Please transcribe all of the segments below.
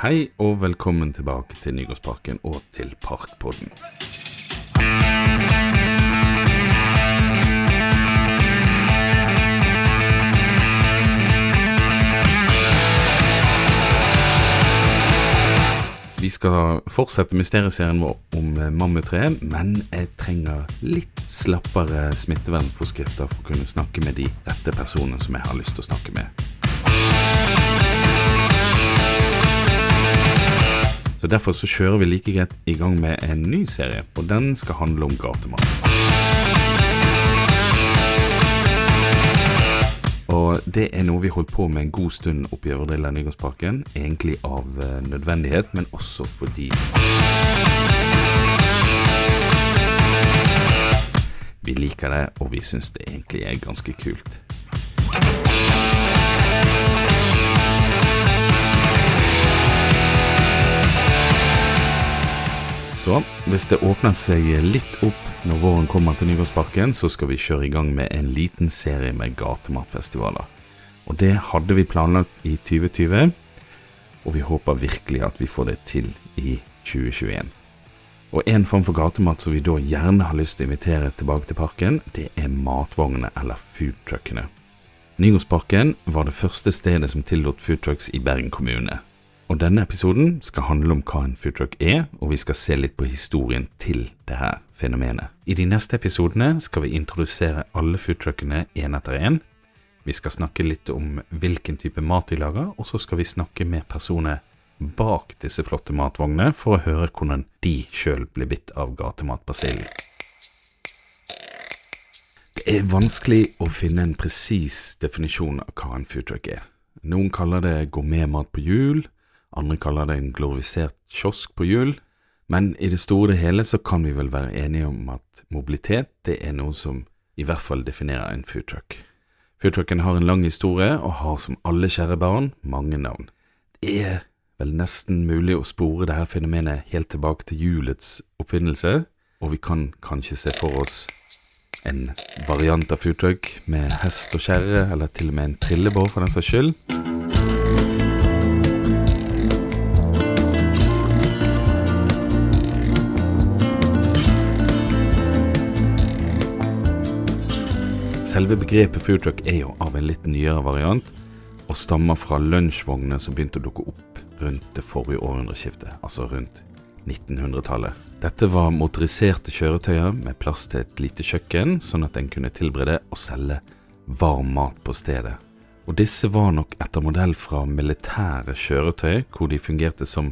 Hei og velkommen tilbake til Nygårdsparken og til Parkpodden. Vi skal fortsette mysterieserien vår om mammutreet, men jeg trenger litt slappere smittevernforskrifter for å kunne snakke med de rette personene som jeg har lyst til å snakke med. Så Derfor så kjører vi like greit i gang med en ny serie, og den skal handle om gatemat. Og det er noe vi holdt på med en god stund oppe i Øvre del av Nygårdsparken. Egentlig av eh, nødvendighet, men også fordi Vi liker det, og vi syns det egentlig er ganske kult. Så hvis det åpner seg litt opp når våren kommer til Nygaardsparken, så skal vi kjøre i gang med en liten serie med gatematfestivaler. Og det hadde vi planlagt i 2020, og vi håper virkelig at vi får det til i 2021. Og en form for gatemat som vi da gjerne har lyst til å invitere tilbake til parken, det er matvognene eller foodtruckene. Nygårdsparken var det første stedet som tillot foodtrucks i Bergen kommune. Og denne episoden skal handle om hva en foodtruck er, og vi skal se litt på historien til det her fenomenet. I de neste episodene skal vi introdusere alle foodtruckene én etter én. Vi skal snakke litt om hvilken type mat de lager, og så skal vi snakke med personer bak disse flotte matvognene for å høre hvordan de sjøl ble bitt av gatematbasillen. Det er vanskelig å finne en presis definisjon av hva en foodtruck er. Noen kaller det gourmetmat på hjul, andre kaller det en glorifisert kiosk på hjul, men i det store og hele så kan vi vel være enige om at mobilitet det er noe som i hvert fall definerer en foodtruck. Foodtrucken har en lang historie og har som alle kjære barn mange navn. Det er vel nesten mulig å spore dette fenomenet helt tilbake til hjulets oppfinnelse, og vi kan kanskje se for oss en variant av foodtruck med hest og kjerre, eller til og med en trillebår for den saks skyld. Selve begrepet foodtruck er jo av en litt nyere variant, og stammer fra lunsjvogner som begynte å dukke opp rundt det forrige århundreskiftet, altså rundt 1900-tallet. Dette var motoriserte kjøretøyer med plass til et lite kjøkken, sånn at en kunne tilberede og selge varm mat på stedet. Og disse var nok etter modell fra militære kjøretøy, hvor de fungerte som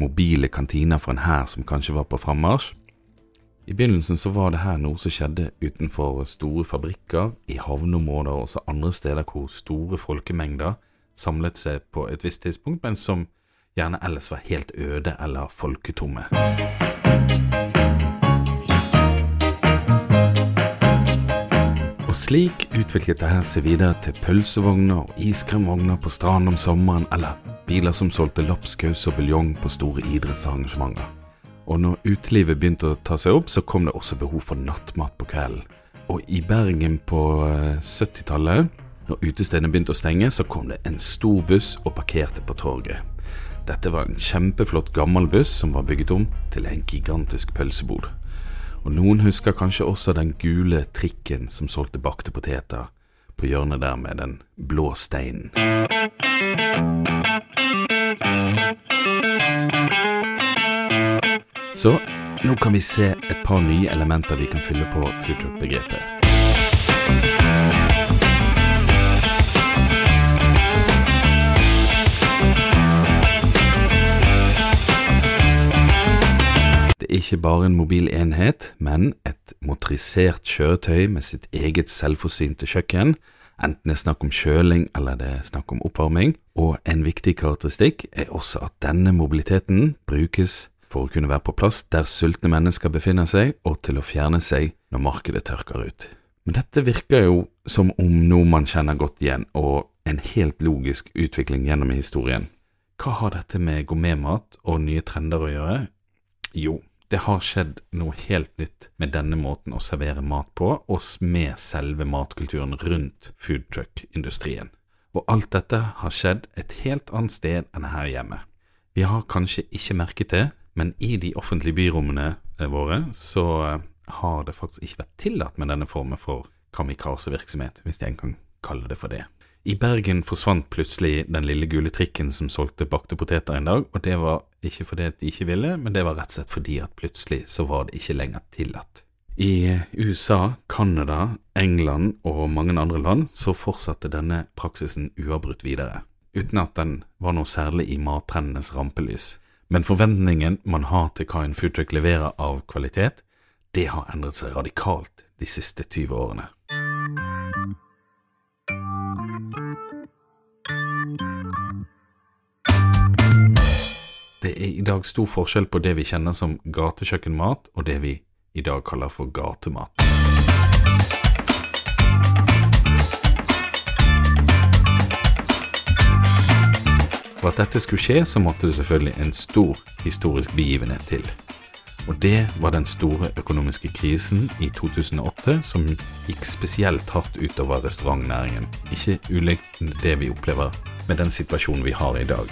mobile kantiner for en hær som kanskje var på frammarsj. I begynnelsen så var det her noe som skjedde utenfor store fabrikker, i havneområder og også andre steder hvor store folkemengder samlet seg på et visst tidspunkt, men som gjerne ellers var helt øde eller folketomme. Og slik utviklet det her seg videre til pølsevogner og iskremvogner på stranden om sommeren, eller biler som solgte lapskaus og buljong på store idrettsarrangementer. Og når utelivet begynte å ta seg opp, så kom det også behov for nattmat på kvelden. Og i Bergen på 70-tallet, eh, når utestedene begynte å stenge, så kom det en stor buss og parkerte på torget. Dette var en kjempeflott gammel buss som var bygget om til en gigantisk pølsebod. Og noen husker kanskje også den gule trikken som solgte bakte poteter på hjørnet der med den blå steinen. Så nå kan vi se et par nye elementer vi kan fylle på foodtruck-begrepet. Det er ikke bare en mobil enhet, men et motorisert kjøretøy med sitt eget selvforsynte kjøkken, enten det er snakk om kjøling eller det er snakk om oppvarming. Og en viktig karakteristikk er også at denne mobiliteten brukes for å kunne være på plass der sultne mennesker befinner seg, og til å fjerne seg når markedet tørker ut. Men dette virker jo som om noe man kjenner godt igjen, og en helt logisk utvikling gjennom historien. Hva har dette med gourmetmat og nye trender å gjøre? Jo, det har skjedd noe helt nytt med denne måten å servere mat på, og med selve matkulturen rundt foodtruck-industrien. Og alt dette har skjedd et helt annet sted enn her hjemme. Vi har kanskje ikke merket det, men i de offentlige byrommene eh, våre så eh, har det faktisk ikke vært tillatt med denne formen for kamikaze-virksomhet, hvis jeg kan kalle det for det. I Bergen forsvant plutselig den lille gule trikken som solgte bakte poteter en dag, og det var ikke fordi de ikke ville, men det var rett og slett fordi at plutselig så var det ikke lenger tillatt. I USA, Canada, England og mange andre land så fortsatte denne praksisen uavbrutt videre, uten at den var noe særlig i mattrendenes rampelys. Men forventningen man har til hva en foodtruck leverer av kvalitet, det har endret seg radikalt de siste 20 årene. Det er i dag stor forskjell på det vi kjenner som gatekjøkkenmat, og det vi i dag kaller for gatemat. For at dette skulle skje, så måtte det selvfølgelig en stor historisk begivenhet til. Og det var den store økonomiske krisen i 2008 som gikk spesielt hardt utover restaurantnæringen. Ikke ulikt det vi opplever med den situasjonen vi har i dag.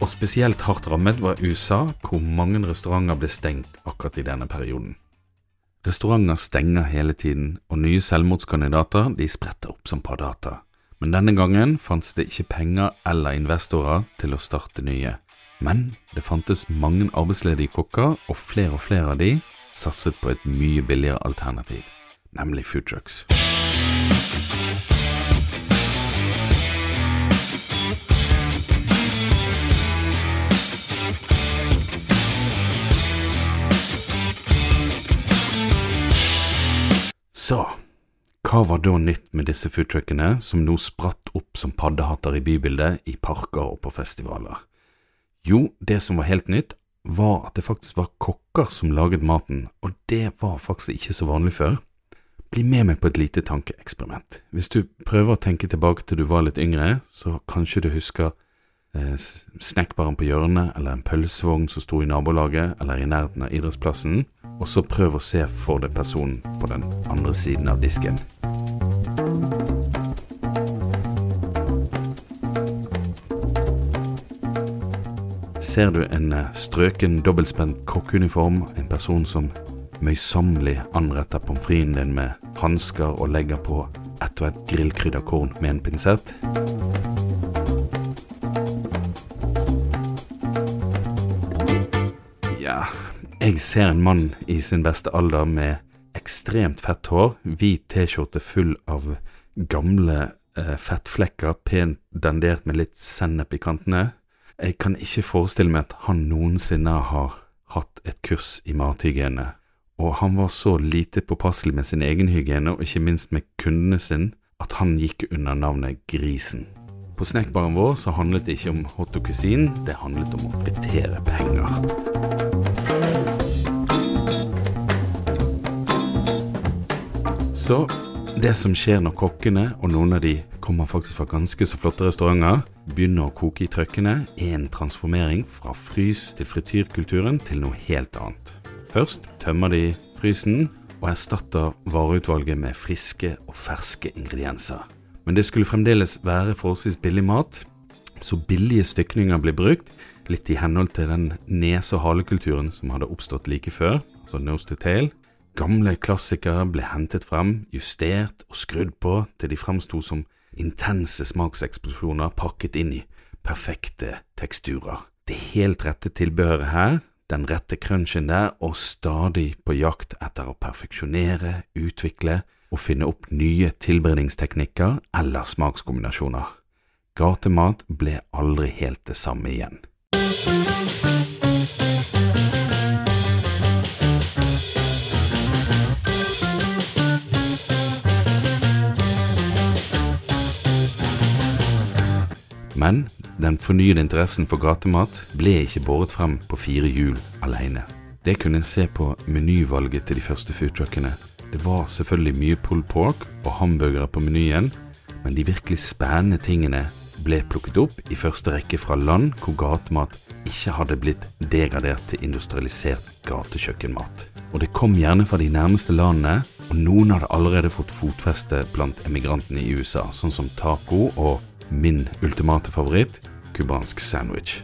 Og spesielt hardt rammet var USA, hvor mange restauranter ble stengt akkurat i denne perioden. Restauranter stenger hele tiden, og nye selvmordskandidater de spretter opp som par Men denne gangen fantes det ikke penger eller investorer til å starte nye. Men det fantes mange arbeidsledige kokker, og flere og flere av de satset på et mye billigere alternativ, nemlig food trucks. Så, hva var da nytt med disse foodtruckene som nå spratt opp som paddehatter i bybildet i parker og på festivaler? Jo, det som var helt nytt, var at det faktisk var kokker som laget maten, og det var faktisk ikke så vanlig før. Bli med meg på et lite tankeeksperiment. Hvis du prøver å tenke tilbake til du var litt yngre, så kanskje du husker eh, snekkbaren på hjørnet, eller en pølsevogn som sto i nabolaget, eller i nærheten av idrettsplassen og så prøv å se for deg personen på den andre siden av disken. Ser du en eh, strøken, dobbeltspent kokkeuniform, en person som møysommelig anretter pommes fritesen din med hansker og legger på ett og ett grillkrydderkorn med en pinsett? Jeg ser en mann i sin beste alder med ekstremt fett hår, hvit T-skjorte full av gamle eh, fettflekker, pent dandert med litt sennep i kantene. Jeg kan ikke forestille meg at han noensinne har hatt et kurs i mathygiene, og han var så lite påpasselig med sin egen hygiene, og ikke minst med kundene sin, at han gikk under navnet Grisen. På snekkbaren vår så handlet det ikke om hot og cuisine, det handlet om å fritere penger. Så det som skjer når kokkene, og noen av de kommer faktisk fra ganske så flotte restauranter, begynner å koke i trøkkene, er en transformering fra frys- til frityrkulturen til noe helt annet. Først tømmer de frysen og erstatter vareutvalget med friske og ferske ingredienser. Men det skulle fremdeles være forholdsvis billig mat, så billige stykninger blir brukt, litt i henhold til den nese- og halekulturen som hadde oppstått like før, altså nose to tail. Gamle klassikere ble hentet frem, justert og skrudd på til de fremsto som intense smakseksplosjoner pakket inn i perfekte teksturer. Det helt rette tilbehøret her, den rette crunchen der, og stadig på jakt etter å perfeksjonere, utvikle og finne opp nye tilberedningsteknikker eller smakskombinasjoner. Gatemat ble aldri helt det samme igjen. Men den fornyede interessen for gatemat ble ikke båret frem på fire hjul alene. Det kunne en se på menyvalget til de første foodtruckene. Det var selvfølgelig mye pulled pork og hamburgere på menyen, men de virkelig spennende tingene ble plukket opp i første rekke fra land hvor gatemat ikke hadde blitt degradert til industrialisert gatekjøkkenmat. Og det kom gjerne fra de nærmeste landene, og noen hadde allerede fått fotfeste blant emigrantene i USA, sånn som taco og min ultimate favoritt cubansk sandwich.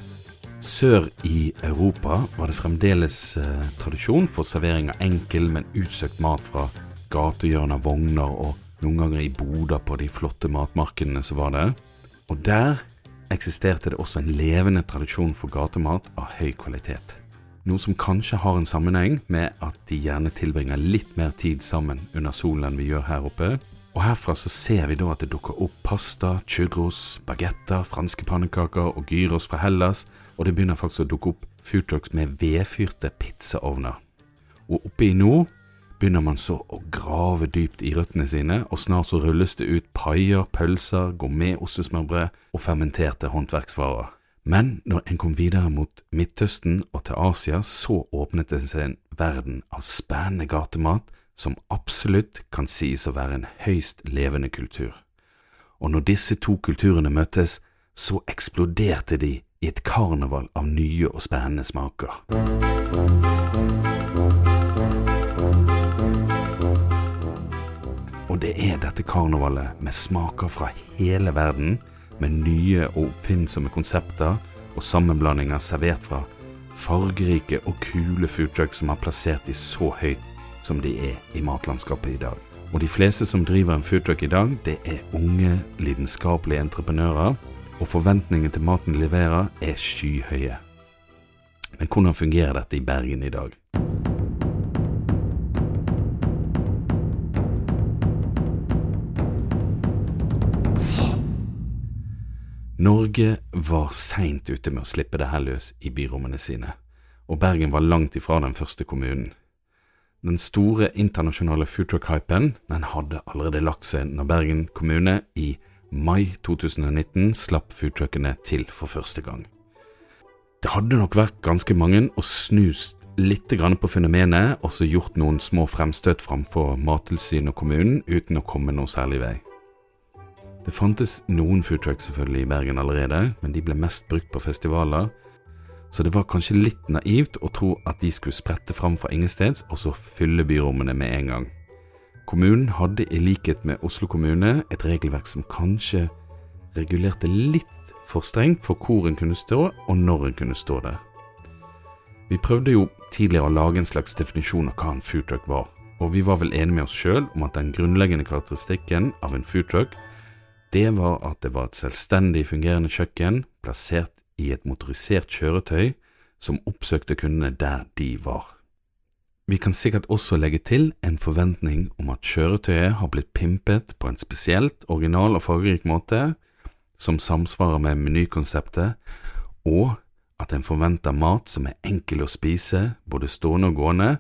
Sør i Europa var det fremdeles eh, tradisjon for servering av enkel, men utsøkt mat fra gatehjørner, vogner og noen ganger i boder på de flotte matmarkedene som var der. Og der eksisterte det også en levende tradisjon for gatemat av høy kvalitet. Noe som kanskje har en sammenheng med at de gjerne tilbringer litt mer tid sammen under solen enn vi gjør her oppe. Og herfra så ser vi da at det dukker opp pasta, churros, bagetter, franske pannekaker og gyros fra Hellas, og det begynner faktisk å dukke opp foodtrucks med vedfyrte pizzaovner. Og oppe i nord begynner man så å grave dypt i røttene sine, og snart så rulles det ut paier, pølser, gourmet-ostesmørbrød og fermenterte håndverksvarer. Men når en kom videre mot Midtøsten og til Asia, så åpnet det seg en verden av spennende gatemat som absolutt kan sies å være en høyst levende kultur. Og når disse to kulturene møttes, så eksploderte de i et karneval av nye og spennende smaker. Og det er dette karnevalet med smaker fra hele verden, med nye og oppfinnsomme konsepter og sammenblandinger servert fra fargerike og kule foodtrucks som har plassert de så høyt som de er i matlandskapet i dag. Og de fleste som driver en foodtruck i dag, det er unge, lidenskapelige entreprenører og forventningene til maten de leverer, er skyhøye. Men hvordan fungerer dette i Bergen i dag? Norge var seint ute med å slippe det her løs i byrommene sine, og Bergen var langt ifra den første kommunen. Den store internasjonale foodtruck-hypen den hadde allerede lagt seg når Bergen kommune i mai 2019 slapp foodtruckene til for første gang. Det hadde nok vært ganske mange og snust litt på fenomenet og så gjort noen små fremstøt framfor Mattilsynet og kommunen uten å komme noe særlig vei. Det fantes noen foodtrucks selvfølgelig i Bergen allerede, men de ble mest brukt på festivaler, så det var kanskje litt naivt å tro at de skulle sprette fram fra ingensteds og så fylle byrommene med en gang. Kommunen hadde i likhet med Oslo kommune et regelverk som kanskje regulerte litt for strengt for hvor en kunne stå og når en kunne stå der. Vi prøvde jo tidligere å lage en slags definisjon av hva en foodtruck var, og vi var vel enige med oss sjøl om at den grunnleggende karakteristikken av en foodtruck, det var at det var et selvstendig fungerende kjøkken plassert i et motorisert kjøretøy som oppsøkte kundene der de var. Vi kan sikkert også legge til en forventning om at kjøretøyet har blitt pimpet på en spesielt original og fargerik måte, som samsvarer med menykonseptet, og at en forventer mat som er enkel å spise, både stående og gående,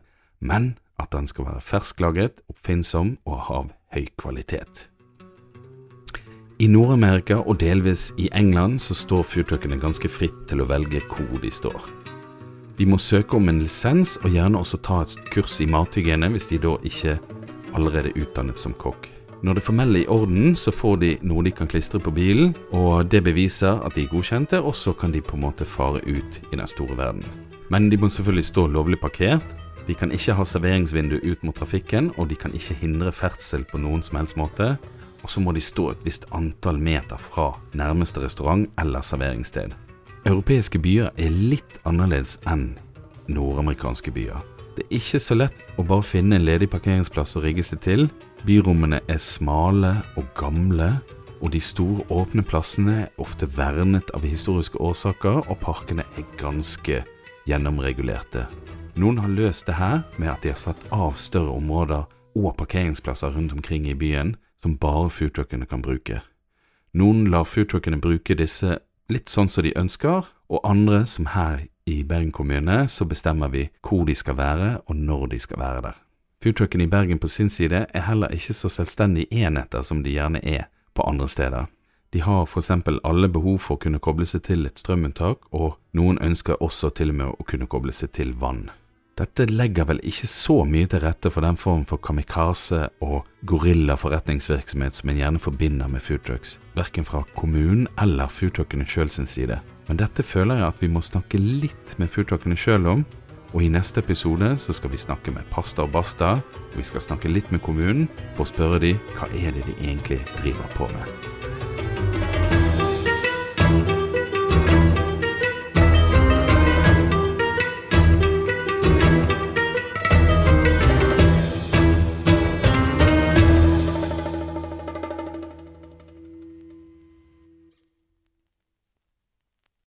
men at den skal være fersklaget, oppfinnsom og av høy kvalitet. I Nord-Amerika og delvis i England så står foodtruckene ganske fritt til å velge hvor de står. De må søke om en lisens, og gjerne også ta et kurs i mathygiene hvis de da ikke allerede er utdannet som kokk. Når det formelle er i orden, så får de noe de kan klistre på bilen, og det beviser at de er godkjente, og så kan de på en måte fare ut i den store verden. Men de må selvfølgelig stå lovlig parkert. De kan ikke ha serveringsvindu ut mot trafikken, og de kan ikke hindre ferdsel på noen som helst måte. Og så må de stå et visst antall meter fra nærmeste restaurant eller serveringssted. Europeiske byer er litt annerledes enn nordamerikanske byer. Det er ikke så lett å bare finne en ledig parkeringsplass og rigge seg til. Byrommene er smale og gamle, og de store åpne plassene er ofte vernet av historiske årsaker, og parkene er ganske gjennomregulerte. Noen har løst det her med at de har satt av større områder og parkeringsplasser rundt omkring i byen som bare foodtruckene kan bruke. Noen lar foodtruckene bruke disse litt sånn som de ønsker, og andre, som her i Bergen kommune, så bestemmer vi hvor de skal være og når de skal være der. Foodtruckene i Bergen på sin side er heller ikke så selvstendige enheter som de gjerne er på andre steder. De har eksempel alle behov for å kunne koble seg til et strømunntak, og noen ønsker også til og med å kunne koble seg til vann. Dette legger vel ikke så mye til rette for den form for kamikaze- og gorilla-forretningsvirksomhet som en gjerne forbinder med foodtrucks, verken fra kommunen eller foodtruckene sjøl sin side. Men dette føler jeg at vi må snakke litt med foodtruckene sjøl om, og i neste episode så skal vi snakke med Pasta og Basta, og vi skal snakke litt med kommunen for å spørre de hva er det de egentlig driver på med.